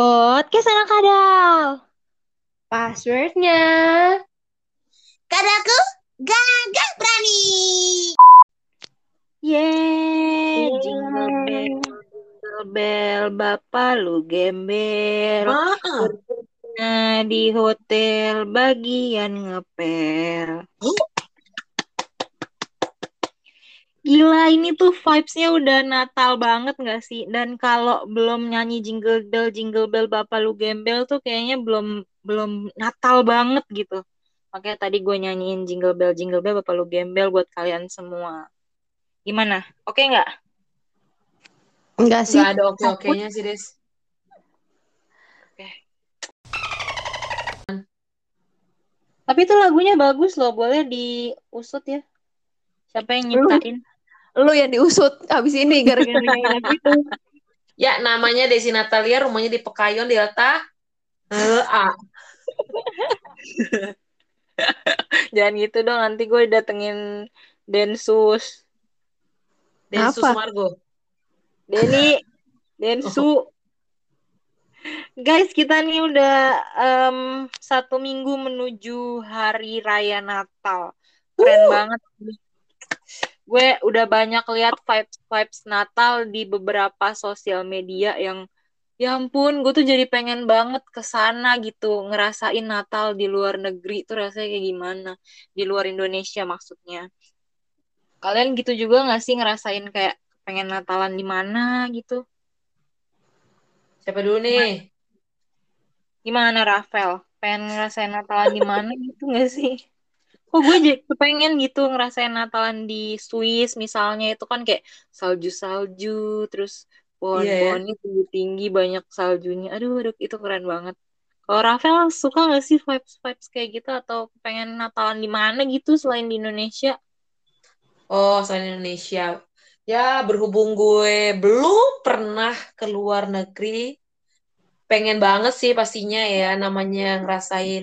Podcast anak kadal. Passwordnya. Kadaku gagah berani. Yeay, jingle bell, jingle bell, bapak lu gembel. Maaf. Nah, di hotel bagian ngepel. Gila, ini tuh vibes-nya udah Natal banget gak sih? Dan kalau belum nyanyi Jingle Bell, Jingle Bell, Bapak Lu Gembel tuh kayaknya belum belum Natal banget gitu. Makanya tadi gue nyanyiin Jingle Bell, Jingle Bell, Bapak Lu Gembel buat kalian semua. Gimana? Oke nggak? Enggak sih. Gak ada oke-okenya sih, Des. Tapi itu lagunya bagus loh, boleh diusut ya. Siapa yang nyiptain? Lu yang diusut habis ini gara-gara nyanyi lagu itu. Ya, namanya Desi Natalia, rumahnya di Pekayon, Delta. A. Jangan gitu dong, nanti gue datengin Densus. Densu Apa? Sumargo. Denny, Densu. Guys, kita nih udah em, satu minggu menuju hari raya Natal. Keren banget. Gue udah banyak lihat vibes-vibes Natal di beberapa sosial media yang ya ampun, gue tuh jadi pengen banget ke sana gitu, ngerasain Natal di luar negeri tuh rasanya kayak gimana. Di luar Indonesia maksudnya. Kalian gitu juga gak sih ngerasain kayak pengen Natalan di mana gitu? Siapa dulu nih? Gimana Rafael? Pengen ngerasain Natalan di mana gitu gak sih? Kok gue jadi pengen gitu ngerasain Natalan di Swiss misalnya itu kan kayak salju-salju terus pohon-pohonnya tinggi-tinggi banyak saljunya. Aduh, aduh, itu keren banget. Kalau Rafael suka gak sih vibes-vibes kayak gitu atau pengen Natalan di mana gitu selain di Indonesia? Oh, selain Indonesia. Ya, berhubung gue belum pernah ke luar negeri, pengen banget sih pastinya ya namanya ngerasain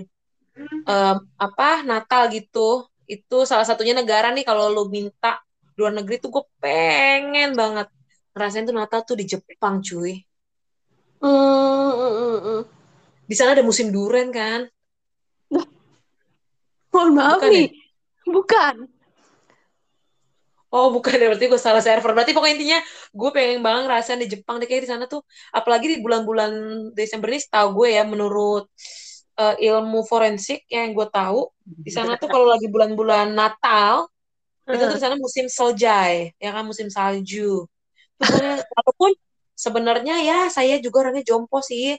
em, apa Natal gitu. Itu salah satunya negara nih kalau lu minta luar negeri tuh gue pengen banget ngerasain tuh Natal tuh di Jepang, cuy. Hmm. Di sana ada musim durian kan? Mohon maaf Bukan ya? nih. Bukan. Oh bukan ya berarti gue salah server. Berarti pokoknya intinya gue pengen banget ngerasain di Jepang deh kayak di sana tuh. Apalagi di bulan-bulan Desember ini setahu gue ya menurut eh, ilmu forensik yang gue tahu di sana tuh kalau lagi bulan-bulan Natal itu tuh di sana musim seljai ya kan musim salju. Walaupun sebenarnya ya saya juga orangnya jompo sih.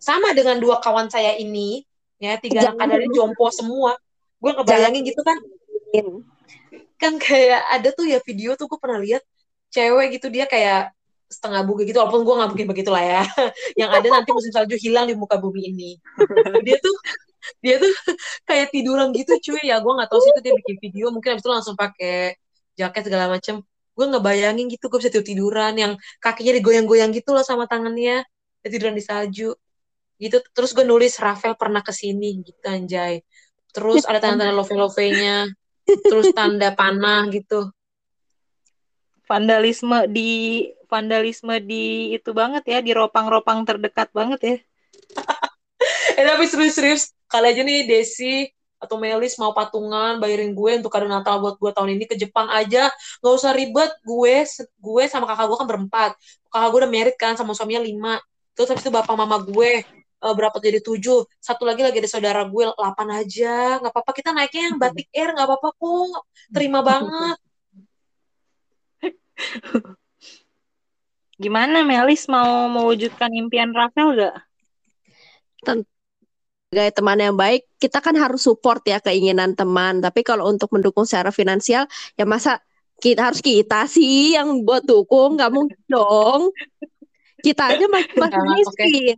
Sama dengan dua kawan saya ini ya tiga anak Jangan ini jompo semua. Gue ngebayangin gitu kan kan kayak ada tuh ya video tuh gue pernah lihat cewek gitu dia kayak setengah buge gitu walaupun gue nggak mungkin begitu lah ya. Yang ada nanti musim salju hilang di muka bumi ini. Dia tuh dia tuh kayak tiduran gitu cuy. Ya gue nggak tahu sih itu dia bikin video. Mungkin abis itu langsung pakai jaket segala macem. Gue ngebayangin gitu gue bisa tidur tiduran yang kakinya digoyang-goyang gitu loh sama tangannya. Dia tiduran di salju. Gitu. Terus gue nulis Rafael pernah ke sini gitu anjay. Terus ada tanda-tanda love-love-nya terus tanda panah gitu. Vandalisme di vandalisme di itu banget ya, di ropang-ropang terdekat banget ya. eh tapi serius-serius kali aja nih Desi atau Melis mau patungan bayarin gue untuk kado Natal buat gue tahun ini ke Jepang aja. Nggak usah ribet gue gue sama kakak gue kan berempat. Kakak gue udah merit kan sama suaminya lima. Terus habis itu bapak mama gue eh, berapa jadi tujuh. Satu lagi lagi ada saudara gue delapan aja. Nggak apa-apa kita naiknya yang batik air nggak apa-apa kok. Terima banget Gimana Melis mau mewujudkan impian Rafael gak? Sebagai teman yang baik, kita kan harus support ya keinginan teman. Tapi kalau untuk mendukung secara finansial, ya masa kita harus kita sih yang buat dukung, nggak mungkin dong. Kita aja masih masih Jangan, oke. miskin.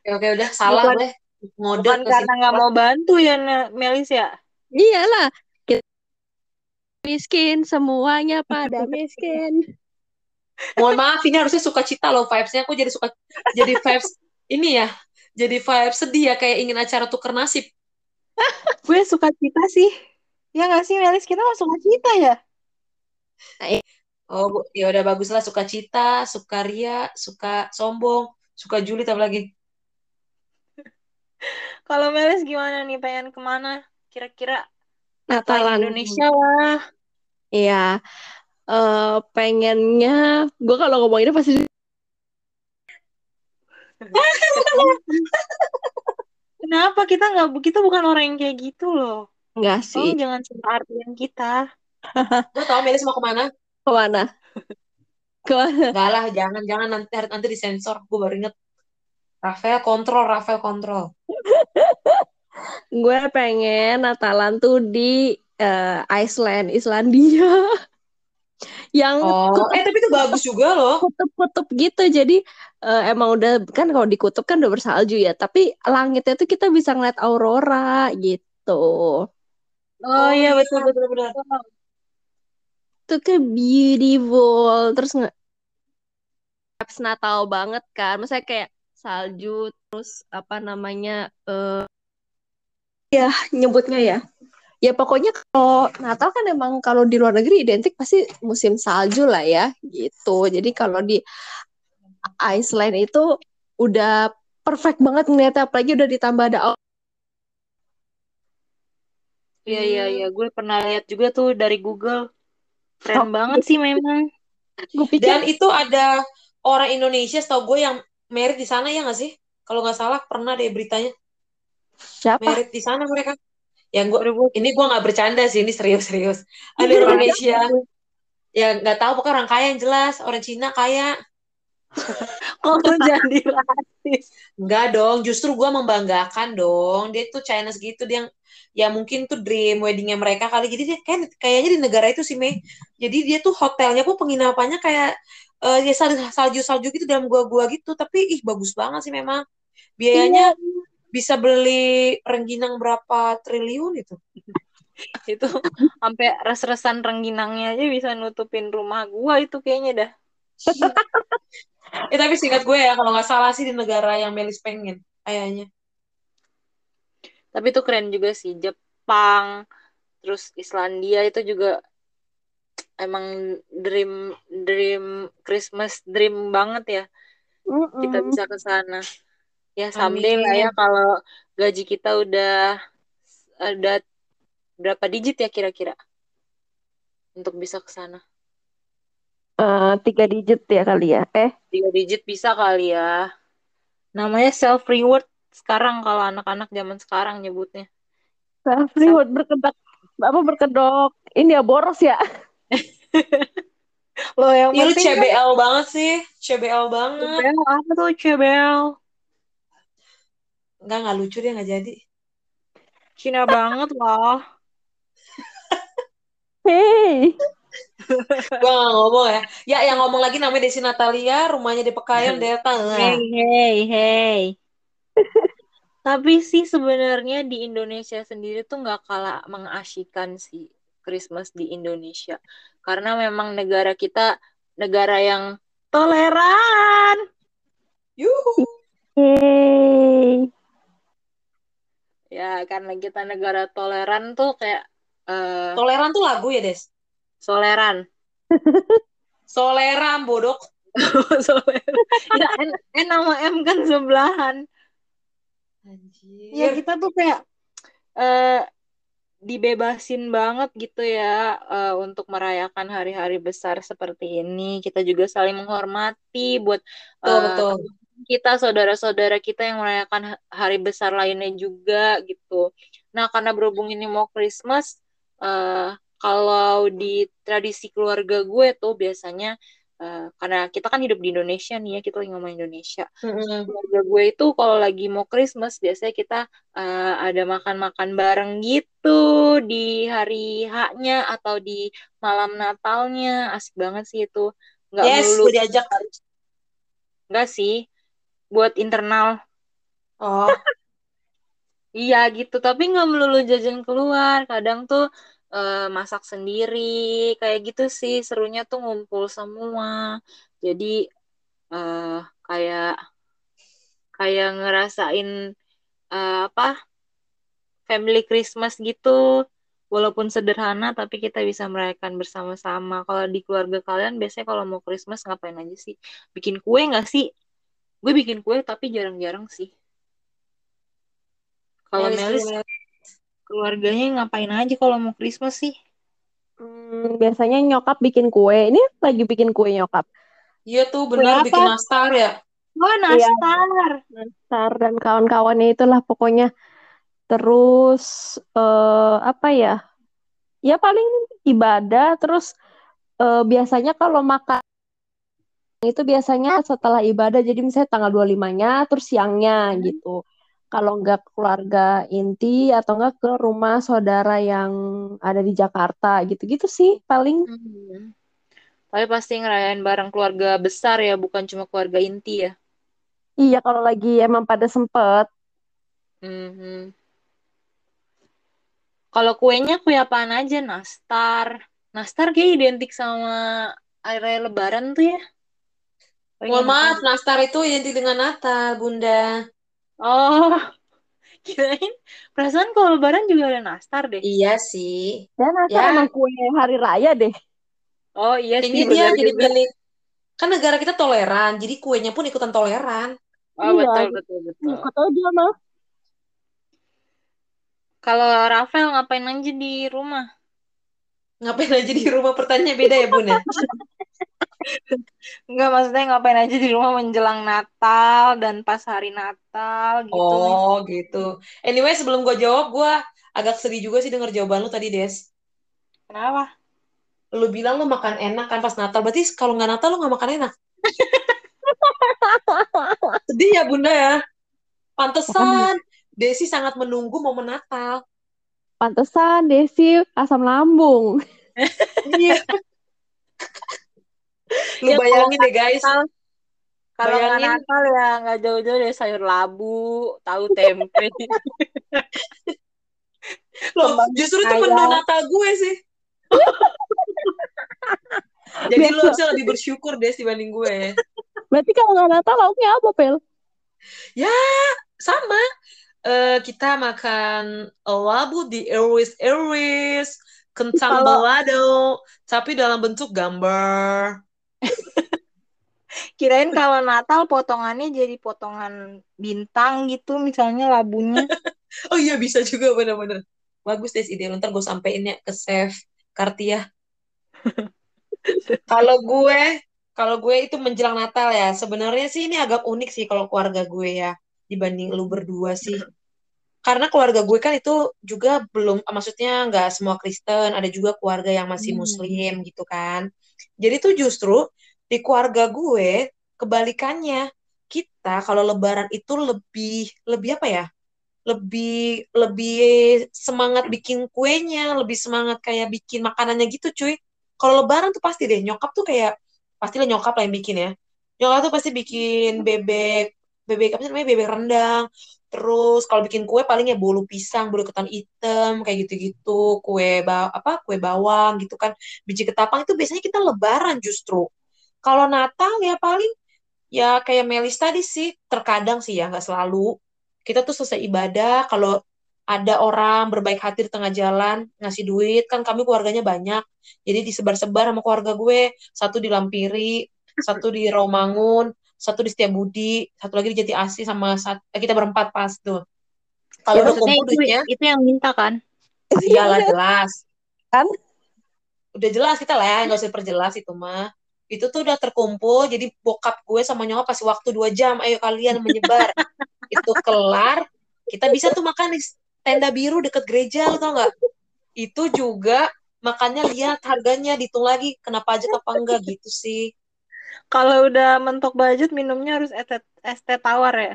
oke oke udah salah Bukan- deh ngode Bukan karena nggak mau bantu ya Melis ya? Iyalah, kita miskin semuanya pada miskin. Mohon maaf, ini harusnya suka cita loh vibes-nya. Aku jadi suka, jadi vibes ini ya, jadi vibes sedih ya, kayak ingin acara tuker nasib. Gue suka cita sih. Ya nggak sih Melis? Kita mah suka cita ya? Oh, bu- ya udah bagus lah. Suka cita, suka ria, suka sombong, suka julid apa lagi? Kalau Melis gimana nih? Pengen ke mana? Kira-kira Natal Natalan. Indonesia lah. Iya. Eh pengennya gue kalau ngomong ini pasti Kenapa kita nggak? Kita bukan orang yang kayak gitu loh. enggak Tolong sih. jangan salah artian kita. Gue tau Melis mau ke mana? Ke mana? Ke mana? Enggak lah, jangan, jangan nanti nanti disensor. Gue baru inget. Rafael kontrol, Rafael kontrol. Gue pengen Natalan tuh di eh, Iceland, Islandia. Yang Oh, eh tapi itu bagus juga loh. kutub-kutub gitu. Jadi eh, emang udah kan kalau di kutub kan udah bersalju ya. Tapi langitnya tuh kita bisa ngeliat aurora gitu. Oh, iya betul betul benar. betul. Itu kayak beautiful. Terus nge vibes Natal banget kan. Maksudnya kayak salju terus apa namanya eh ya nyebutnya ya. Ya pokoknya kalau Natal kan emang kalau di luar negeri identik pasti musim salju lah ya gitu. Jadi kalau di Iceland itu udah perfect banget ngeliatnya apalagi udah ditambah ada Iya iya iya. Gue pernah lihat juga tuh dari Google. Keren banget sih memang. gue pikir Dan itu ada orang Indonesia, setahu gue yang merit di sana ya nggak sih? Kalau nggak salah pernah deh beritanya siapa? merit di sana mereka. Yang gue ini gue nggak bercanda sih, ini serius-serius. Ada orang Indonesia yang nggak tahu pokoknya orang kaya yang jelas, orang Cina kaya. kok lu jadi rasis. Enggak dong, justru gue membanggakan dong. Dia tuh Chinese gitu, dia yang ya mungkin tuh dream weddingnya mereka kali. Jadi dia kan kayaknya di negara itu sih Mei. Jadi dia tuh hotelnya pun penginapannya kayak eh, ya sal- salju-salju gitu dalam gua-gua gitu. Tapi ih bagus banget sih memang. Biayanya bisa beli rengginang berapa triliun itu. Itu sampai res-resan rengginangnya aja bisa nutupin rumah gua itu kayaknya dah. Eh tapi singkat gue ya kalau nggak salah sih di negara yang Melis pengen kayaknya. Tapi itu keren juga sih. Jepang, terus Islandia itu juga emang dream dream Christmas dream banget ya. Kita bisa ke sana. Ya someday lah ya kalau gaji kita udah ada berapa digit ya kira-kira untuk bisa ke sana. Eh, tiga digit ya kali ya. Eh, Tiga digit bisa kali ya. Namanya self reward sekarang kalau anak-anak zaman sekarang nyebutnya. self reward berkedok apa berkedok ini ya boros ya. Lo yang penting kan CBL banget sih, CBL banget. CBL apa tuh CBL? Enggak nggak lucu dia nggak jadi. Cina banget loh. Hey, Gua nggak ngomong ya. Ya yang ngomong lagi namanya Desi Natalia, rumahnya di Pekayon, Delta. Hey, hey, hey. Tapi sih sebenarnya di Indonesia sendiri tuh nggak kalah mengasyikan sih Christmas di Indonesia. Karena memang negara kita negara yang toleran. Yuhu. hey. Ya, karena kita negara toleran tuh kayak eh Toleran tuh lagu ya, Des? soleran. Soleran, bodoh. Soleran. Ya, N, N sama M kan sebelahan. Ya Anjir. kita tuh kayak eh dibebasin banget gitu ya eh, untuk merayakan hari-hari besar seperti ini. Kita juga saling menghormati buat Betul, betul. Kita saudara-saudara kita yang merayakan ha- hari besar lainnya juga gitu. Nah, karena berhubung ini mau Christmas, eh kalau di tradisi keluarga gue tuh biasanya eh, karena kita kan hidup di Indonesia nih ya, kita lagi ngomong Indonesia. Keluarga gue itu kalau lagi mau Christmas biasanya kita eh, ada makan-makan bareng gitu di hari H-nya atau di malam Natalnya. Asik banget sih itu. Nggak Yes, melulu diajak. nggak sih buat internal. Oh, iya gitu. Tapi nggak melulu jajan keluar. Kadang tuh eh, masak sendiri. Kayak gitu sih serunya tuh ngumpul semua. Jadi eh, kayak kayak ngerasain eh, apa family Christmas gitu. Walaupun sederhana tapi kita bisa merayakan bersama-sama. Kalau di keluarga kalian biasanya kalau mau Christmas ngapain aja sih? Bikin kue nggak sih? Gue bikin kue tapi jarang-jarang sih. Kalau Melis, Melis keluarganya ngapain aja kalau mau Christmas sih? Hmm, biasanya nyokap bikin kue. Ini lagi bikin kue nyokap. Iya tuh benar apa? bikin nastar ya. Oh, Iya, nastar. Nastar dan kawan-kawannya itulah pokoknya. Terus eh, apa ya? Ya paling ibadah. Terus eh, biasanya kalau makan itu biasanya setelah ibadah. Jadi misalnya tanggal 25-nya, terus siangnya Hmm. gitu. Kalau nggak keluarga inti atau nggak ke rumah saudara yang ada di Jakarta gitu-gitu sih paling. Hmm. Tapi pasti ngerayain bareng keluarga besar ya, bukan cuma keluarga inti ya. Iya kalau lagi emang pada sempet. Mhm. Kalau kuenya kue apaan aja? Nastar. Nastar kayak identik sama raya lebaran tuh ya. Oh, Mohon maaf, nastar itu identik dengan Natal, Bunda. Oh, kirain perasaan kalau lebaran juga ada nastar deh. Iya sih. Ya nastar Ya, emang kue hari raya deh. Oh iya kayaknya sih, dia benar jadi milik. Kan negara kita toleran, jadi kuenya pun ikutan toleran. Oh, Iya, betul, betul, betul. ikut aja mah. Kalau Rafael ngapain aja di rumah? Ngapain aja di rumah pertanyaannya beda ya, Bunda? Enggak, maksudnya ngapain aja di rumah menjelang Natal dan pas hari Natal gitu. Oh, gitu. Anyway, sebelum gue jawab, gue agak sedih juga sih denger jawaban lu tadi, Des. Kenapa? Lu bilang lu makan enak kan pas Natal. Berarti kalau nggak Natal lu nggak makan enak. Sedih ya, Bunda ya. Pantesan. Desi sangat menunggu momen Natal. Pantesan Desi asam lambung. Iya. Lu Ya, bayangin deh, guys. Natal, kalau Bayangin. Natal ya nggak jauh-jauh dari sayur labu, tahu tempe, Loh, kembang justru itu menu. Natal gue sih. Jadi lu Biasa. harusnya lebih bersyukur Des dibanding gue. Berarti kalau nggak Natal lauknya apa, Pel? Ya, sama. Eh, kita makan labu di Airways Airways, kentang balado, tapi dalam bentuk gambar. Kirain kalau Natal potongannya jadi potongan bintang gitu, misalnya labunya. Oh iya bisa juga bener-bener. Bagus Des ide ntar gue sampein ya ke chef Kartia. Kalau gue, kalau gue itu menjelang Natal ya. Sebenarnya sih ini agak unik sih kalau keluarga gue ya dibanding lu berdua sih. Karena keluarga gue kan itu juga belum, maksudnya nggak semua Kristen, ada juga keluarga yang masih Hmm. Muslim gitu kan. Jadi tuh justru di keluarga gue kebalikannya. Kita kalau Lebaran itu lebih lebih apa ya? Lebih lebih semangat bikin kuenya, lebih semangat kayak bikin makanannya gitu cuy. Kalau Lebaran tuh pasti deh nyokap tuh kayak pastilah nyokap lah yang bikin ya. Nyokap tuh pasti bikin bebek bebek apa sih namanya bebek rendang. Terus kalau bikin kue paling ya bolu pisang, bolu ketan hitam kayak gitu-gitu, kue ba apa kue bawang gitu kan. Biji ketapang itu biasanya kita Lebaran justru. Kalau Natal ya paling ya kayak Melis tadi sih, terkadang sih ya nggak selalu. Kita tuh selesai ibadah kalau ada orang berbaik hati di tengah jalan ngasih duit kan kami keluarganya banyak jadi disebar-sebar sama keluarga gue satu di Lampiri satu di Rawamangun satu di Setiabudi satu lagi di Jati Asih sama sat- eh, kita berempat pas tuh. Kalau Ya, udah maksudnya kumpul itu, duitnya itu yang minta kan? iyalah jelas. Kan? udah jelas kita lah ya nggak usah perjelas itu mah. Itu tuh udah terkumpul jadi bokap gue sama nyokap kasih waktu dua jam. Ayo kalian menyebar. Itu kelar kita bisa tuh makan di tenda biru deket gereja lo tau nggak? Itu juga makannya lihat harganya dihitung lagi kena pajak apa enggak gitu sih Kalau udah mentok budget minumnya harus es teh es teh tawar ya.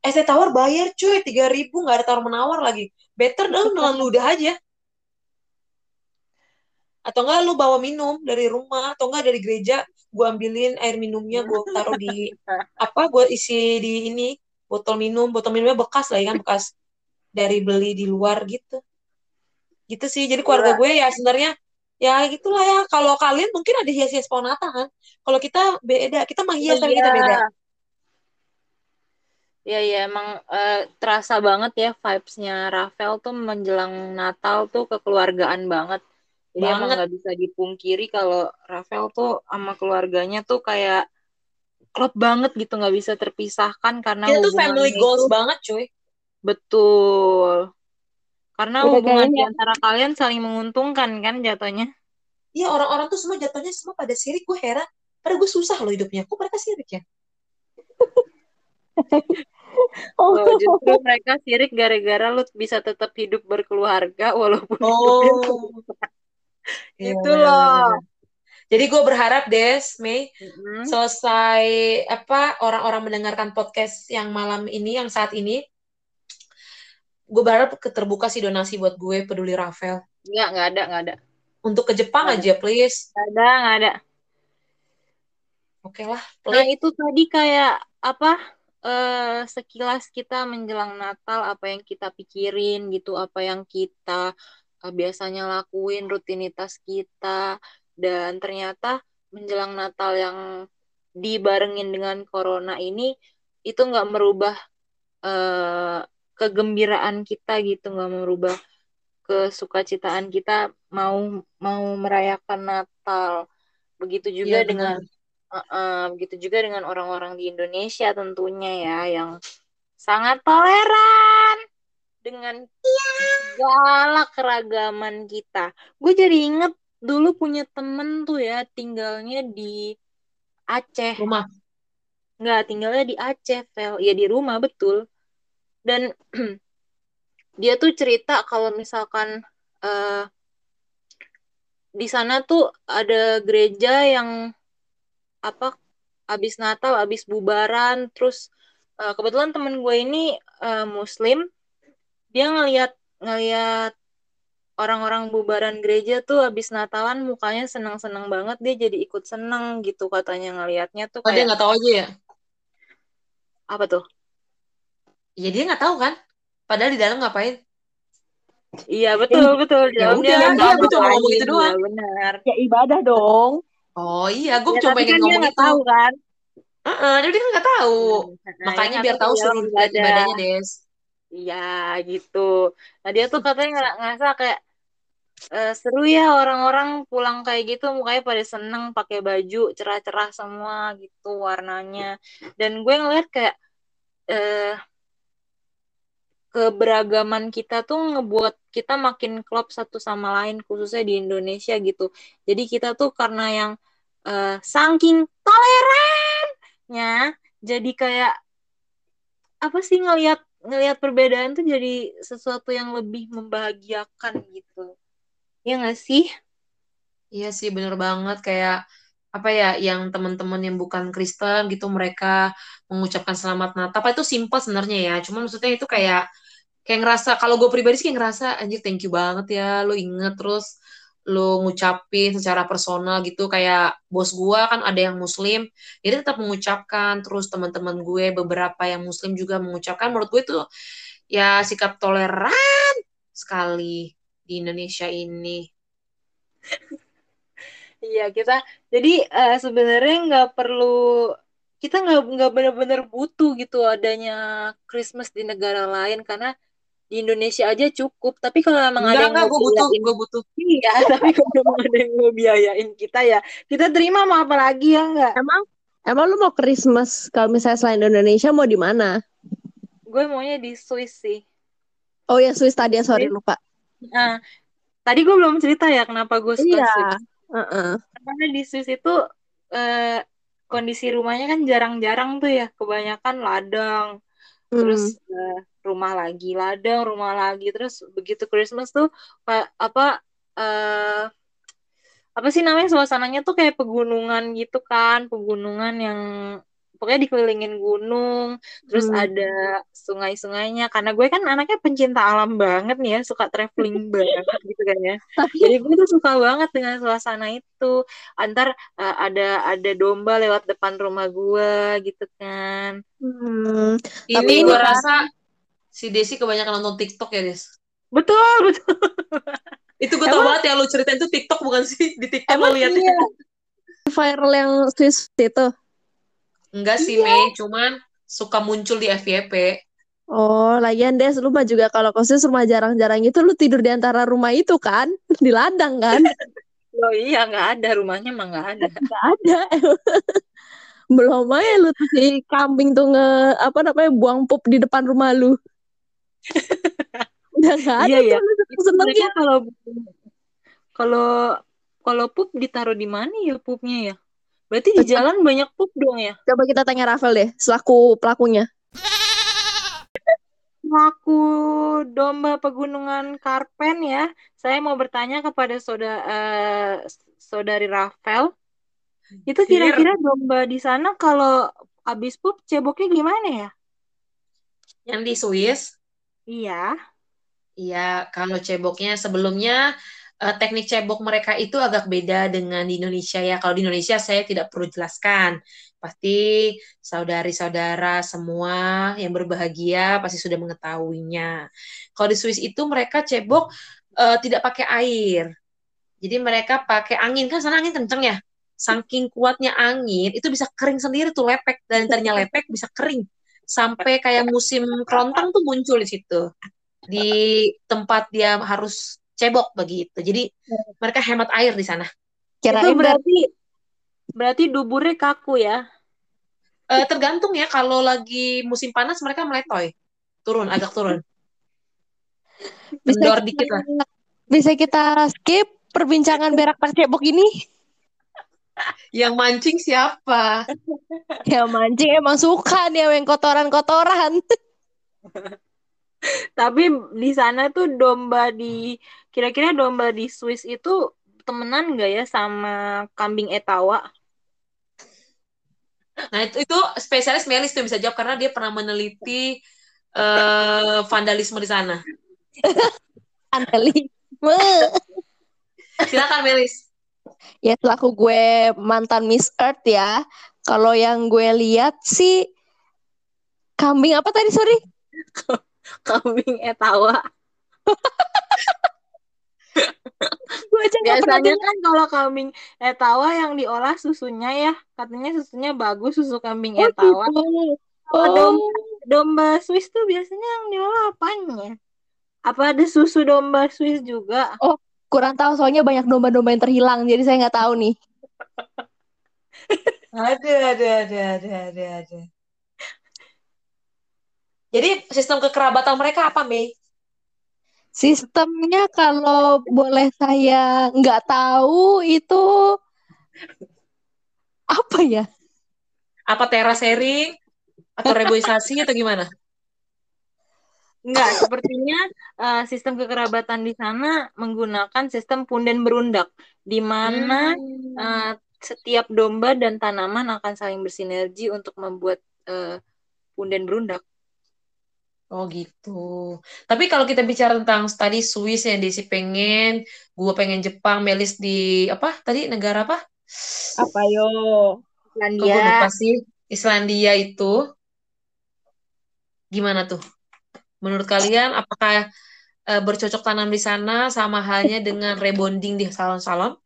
es teh tawar bayar cuy. Tiga ribu nggak ada tawar menawar lagi. Better dong dengan ludah aja. Atau enggak lu bawa minum dari rumah atau enggak dari gereja gue ambilin air minumnya gue taruh di apa gue isi di ini botol minum. Botol minumnya bekas lah ya kan bekas dari beli di luar gitu. Gitu sih. Jadi keluarga gue ya sebenarnya ya gitulah ya kalau kalian mungkin ada hias-hias pohon Natal kan kalau kita beda kita menghias tapi kita beda ya ya emang eh, terasa banget ya vibes-nya Rafael tuh menjelang Natal tuh kekeluargaan banget. Jadi emang Banget. nggak bisa dipungkiri kalau Rafael tuh sama keluarganya tuh kayak klop banget gitu, nggak bisa terpisahkan karena Dia tuh family goals itu banget, cuy. betul. Karena Udah hubungan di kayaknya- antara kalian saling menguntungkan kan jatuhnya. Iya, orang-orang tuh semua jatuhnya semua pada sirik. Gue heran. Padahal gue susah loh hidupnya. Kok mereka sirik ya? Oh, Oh, justru mereka sirik gara-gara lu bisa tetap hidup berkeluarga walaupun Oh. Iya, Gitu benar, loh. Jadi gue berharap Des, Mei, Mm-mm. selesai apa orang-orang mendengarkan podcast yang malam ini, yang saat ini, gue berharap terbuka sih donasi buat gue peduli Rafael. Nggak, nggak ada, nggak ada. Untuk ke Jepang Nggak aja, please. Nggak ada, nggak ada. Oke lah, Nah, please. itu tadi kayak apa? eh sekilas kita menjelang Natal apa yang kita pikirin gitu, apa yang kita eh, biasanya lakuin, rutinitas kita dan ternyata menjelang Natal yang dibarengin dengan corona ini itu nggak merubah eh, kegembiraan kita gitu, nggak merubah kesukacitaan kita mau mau merayakan Natal. Begitu juga Iya, dengan benar. Uh-uh, begitu juga dengan orang-orang di Indonesia tentunya ya yang sangat toleran dengan segala keragaman kita. Gue jadi inget dulu punya temen tuh ya tinggalnya di Aceh. Rumah. Nggak, tinggalnya di Aceh, Vel. Ya di rumah, betul. Dan dia tuh cerita kalau misalkan eh, di sana tuh ada gereja yang apa abis Natal, abis bubaran, terus eh, kebetulan temen gue ini eh, Muslim, dia ngeliat ngeliat orang-orang bubaran gereja tuh abis Natalan mukanya seneng-seneng banget, dia jadi ikut seneng gitu katanya ngelihatnya tuh Oh, dia kayak nggak tahu aja ya? apa tuh? Ya dia nggak tahu kan? Padahal di dalam ngapain? Iya betul betul, di Ya udah, dia iya, cuma ngomong itu doang. iya, benar. ya ibadah dong. Oh iya, gue Ya, cuma pengen kan ngomong nggak itu. tahu kan? Heeh, dia kan nggak tahu. Nah, Makanya nggak biar tahu suruh ibadah. ibadahnya, Des. Iya gitu. Nah dia tuh katanya nggak ngerasa kayak eh, seru ya orang-orang pulang kayak gitu mukanya pada seneng pakai baju cerah-cerah semua gitu warnanya. Dan gue ngeliat kayak eh, keberagaman kita tuh ngebuat kita makin klop satu sama lain khususnya di Indonesia gitu. Jadi kita tuh karena yang eh, saking tolerannya jadi kayak apa sih ngelihat ngelihat perbedaan tuh jadi sesuatu yang lebih membahagiakan gitu. Ya nggak sih? Iya sih, bener banget. Kayak apa ya, yang teman-teman yang bukan Kristen gitu, mereka mengucapkan selamat Natal. Apa itu simpel sebenarnya ya. Cuma maksudnya itu kayak kayak ngerasa kalau gue pribadi sih kayak ngerasa anjir thank you banget ya lo inget terus lo ngucapin secara personal gitu kayak bos gue kan ada yang muslim jadi tetap mengucapkan terus teman-teman gue beberapa yang muslim juga mengucapkan menurut gue itu ya sikap toleran sekali di Indonesia ini Iya kita jadi eh, sebenarnya nggak perlu kita nggak nggak benar-benar butuh gitu adanya Christmas di negara lain karena di Indonesia aja cukup. Tapi kalau emang ada enggak yang enggak mau gue butuh biayain gue butuh iya, tapi kalau emang ada yang mau biayain kita ya kita terima mau apa lagi ya nggak? Emang emang lu mau Christmas kalau misalnya selain Indonesia mau di mana? Gue maunya di Swiss sih. Oh ya Swiss tadi ya sorry lupa. Nah, tadi gue belum cerita ya kenapa gue suka Iya. Swiss. Heeh. Karena di Swiss itu eh, kondisi rumahnya kan jarang-jarang tuh ya, kebanyakan ladang, terus Hmm. eh, rumah lagi ladang, rumah lagi, terus begitu Christmas tuh apa eh apa sih namanya suasananya tuh kayak pegunungan gitu kan, pegunungan yang pokoknya dikelilingin gunung, terus Hmm. ada sungai-sungainya. Karena gue kan anaknya pencinta alam banget nih ya, suka traveling banget gitu kan ya. Jadi gue tuh suka banget dengan suasana itu. Antar eh, ada ada domba lewat depan rumah gue gitu kan. hmm, ini Tapi gue ini kan- rasa si Desi kebanyakan nonton TikTok ya Des Betul, betul. itu gue tau banget yang lu ceritain itu TikTok bukan sih di TikTok lo Emang lihat iya. viral yang Swiss itu. Enggak sih Iya. Mei cuman suka muncul di FYP. Oh, lagian Des, lu mah juga kalau khusus rumah jarang-jarang itu lu tidur di antara rumah itu kan? Di ladang kan? Oh iya, nggak ada rumahnya mah nggak ada. Gak ada. Belum aja lu tuh si kambing tuh nge apa namanya buang pup di depan rumah lu. Udah gak ada Iya, tuh iya. lu kalau kalau kalau pup ditaruh di mana ya pupnya ya? Berarti di jalan banyak pup dong ya? Coba kita tanya Rafael deh, selaku pelakunya. Laku domba pegunungan Karpen ya. Saya mau bertanya kepada saudara eh, saudari Rafael. Itu kira-kira domba di sana kalau habis pup ceboknya gimana ya? Yang di Swiss, Iya. iya kalau ceboknya sebelumnya eh, teknik cebok mereka itu agak beda dengan di Indonesia ya. Kalau di Indonesia saya tidak perlu jelaskan. Pasti saudari-saudara semua yang berbahagia pasti sudah mengetahuinya. Kalau di Swiss itu mereka cebok eh, tidak pakai air. Jadi mereka pakai angin kan sana angin kenceng ya. Saking kuatnya angin itu bisa kering sendiri tuh lepek dan tadinya lepek bisa kering sampai kayak musim kerontang tuh muncul di situ di tempat dia harus cebok begitu. Jadi mereka hemat air di sana. Itu Kirain berarti berarti duburnya kaku ya? Eh, tergantung ya kalau lagi musim panas mereka meletoy, turun agak turun, bisa kendor kita, dikit lah. bisa kita skip perbincangan berak cebok ini. Yang mancing siapa? Ya mancing emang suka nih yang kotoran-kotoran. Tapi di sana tuh domba di kira-kira domba di Swiss itu temenan nggak ya sama kambing etawa? Nah itu itu spesialis Melis tuh bisa jawab karena dia pernah meneliti eh, vandalisme di sana. Vandalisme. Silakan Melis. Ya selaku gue mantan Miss Earth ya. Kalau yang gue lihat sih kambing apa tadi sorry? Kambing etawa. Gue aja Biasanya dengar. kan kalau kambing etawa yang diolah susunya ya, katanya susunya bagus susu kambing Oh, etawa. gitu. Kalau Oh, domba, domba Swiss tuh biasanya yang diolah apanya? Apa ada susu domba Swiss juga? kurang tahu soalnya banyak domba-domba yang terhilang jadi saya nggak tahu nih. Ada, ada, ada, ada, ada, ada. Jadi sistem kekerabatan mereka apa, Mei? Sistemnya kalau boleh saya nggak tahu itu apa ya? Apa terasering atau reboisasi atau gimana? Enggak, sepertinya eh, sistem kekerabatan di sana menggunakan sistem punden berundak, di mana Hmm. eh, setiap domba dan tanaman akan saling bersinergi untuk membuat eh, punden berundak. Oh gitu. Tapi kalau kita bicara tentang tadi Swiss yang Desi pengen, gua pengen Jepang, Melis di apa tadi negara apa? Apa yo? Kok gue Islandia. lupa sih? Islandia itu gimana tuh? Menurut kalian apakah eh, bercocok tanam di sana sama halnya dengan rebonding di salon-salon?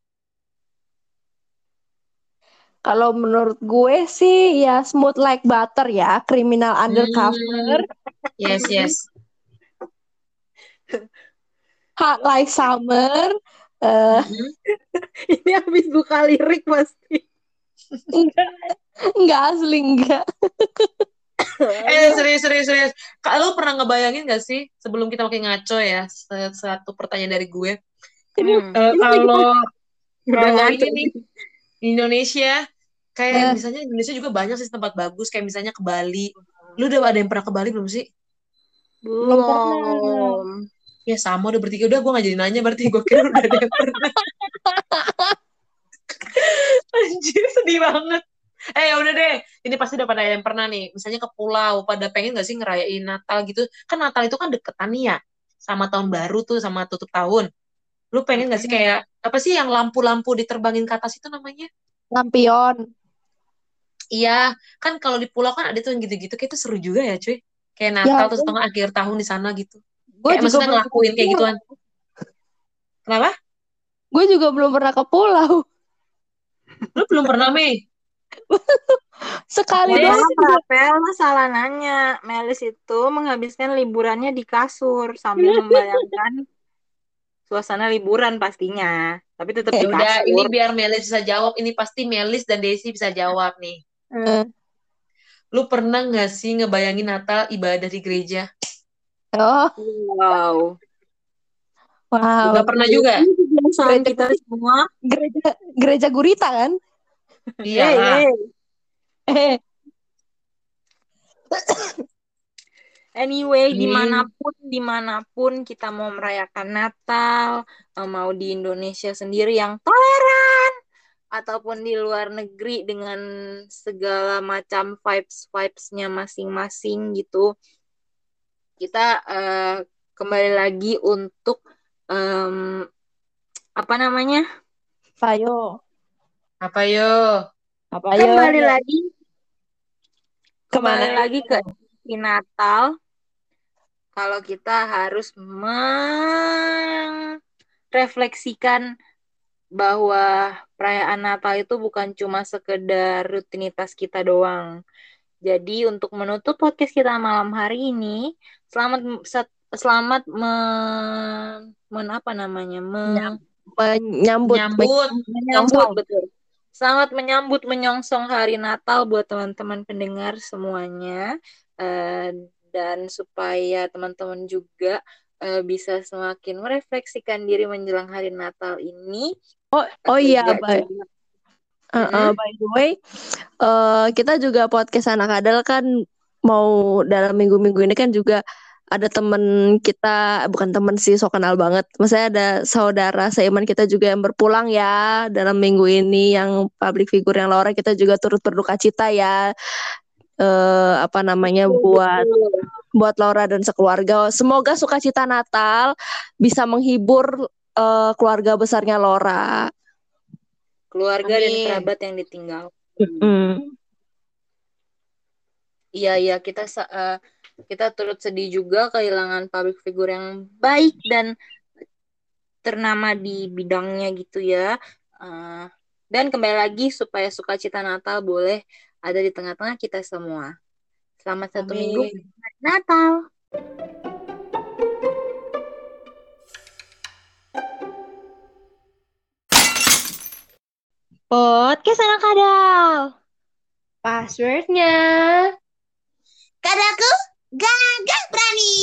Kalau menurut gue sih ya smooth like butter ya, criminal undercover, Yes, yes. hot like summer. eh Mm-mm. Ini habis buka lirik pasti. enggak, enggak asli enggak. Eh serius serius serius. Kak, lu pernah ngebayangin gak sih sebelum kita makin ngaco ya satu pertanyaan dari gue. Hmm. Eh, kalau kalau ini nih Indonesia kayak Eh. misalnya Indonesia juga banyak sih tempat bagus kayak misalnya ke Bali. Lu udah ada yang pernah ke Bali belum sih? Belum. Ya sama udah bertiga udah gue gak jadi nanya berarti gue kira udah ada yang pernah. Anjir sedih banget. Eh ya udah deh, ini pasti udah pada ada yang pernah nih. Misalnya ke pulau, pada pengen gak sih ngerayain Natal gitu? Kan Natal itu kan deketan nih ya, sama tahun baru tuh, sama tutup tahun. Lu pengen gak sih kayak apa sih yang lampu-lampu diterbangin ke atas itu namanya? Lampion. Iya, kan kalau di pulau kan ada tuh yang gitu-gitu, kayak itu seru juga ya cuy. Kayak Ya Natal terus ampun. tengah akhir tahun di sana gitu. Gue Kayak juga maksudnya ngelakuin kayak gituan. Kenapa? Gue juga belum pernah ke pulau. Lu belum pernah, Mei? Sekali Ya, doang. Papel salah nanya. Melis itu menghabiskan liburannya di kasur sambil membayangkan suasana liburan pastinya. Tapi tetap di Ya udah, ini biar Melis bisa jawab. Ini pasti Melis dan Desi bisa jawab nih. Eh, Lu pernah nggak sih ngebayangin Natal ibadah di gereja? Oh, Wow. wow. Nggak pernah juga? Kebiasaan kita semua. Gereja gereja gurita kan? Iya. Hey, hey. Eh, Anyway, Ini- di mana pun di mana pun kita mau merayakan Natal, eh, mau di Indonesia sendiri yang toleran, ataupun di luar negeri dengan segala macam vibes vibesnya masing-masing gitu, kita eh, kembali lagi untuk em, apa namanya? Ayo. Apa yo? Apa ayo? Kembali lagi, Ke mana? kembali lagi ke di Natal. Kalau kita harus merefleksikan bahwa perayaan Natal itu bukan cuma sekedar rutinitas kita doang. Jadi untuk menutup podcast kita malam hari ini, selamat selamat men, men- apa namanya? Me- Menyambut. Nyambut. menyambut betul. Selamat menyambut menyongsong hari Natal buat teman-teman pendengar semuanya. Eh, dan supaya teman-teman juga eh, bisa semakin merefleksikan diri menjelang hari Natal ini. Oh, oh iya, cuma- uh, uh, by the way, uh, kita juga podcast anak adal kan mau dalam minggu-minggu ini kan juga ada temen kita, bukan temen sih, so kenal banget. Maksudnya ada saudara seiman kita juga yang berpulang ya dalam minggu ini yang public figure yang Laura kita juga turut berduka cita ya. eh apa namanya buat buat Laura dan sekeluarga. Semoga sukacita Natal bisa menghibur eh, keluarga besarnya Laura. keluarga dan Amin. kerabat yang ditinggal. Mm. Iya, iya, kita eh, kita turut sedih juga kehilangan public figure yang baik dan ternama di bidangnya gitu ya. Eh, dan kembali lagi supaya sukacita Natal boleh ada di tengah-tengah kita semua. Selamat satu Amin. minggu Natal. Podcast anak kadal. Passwordnya Kadaku gagah berani.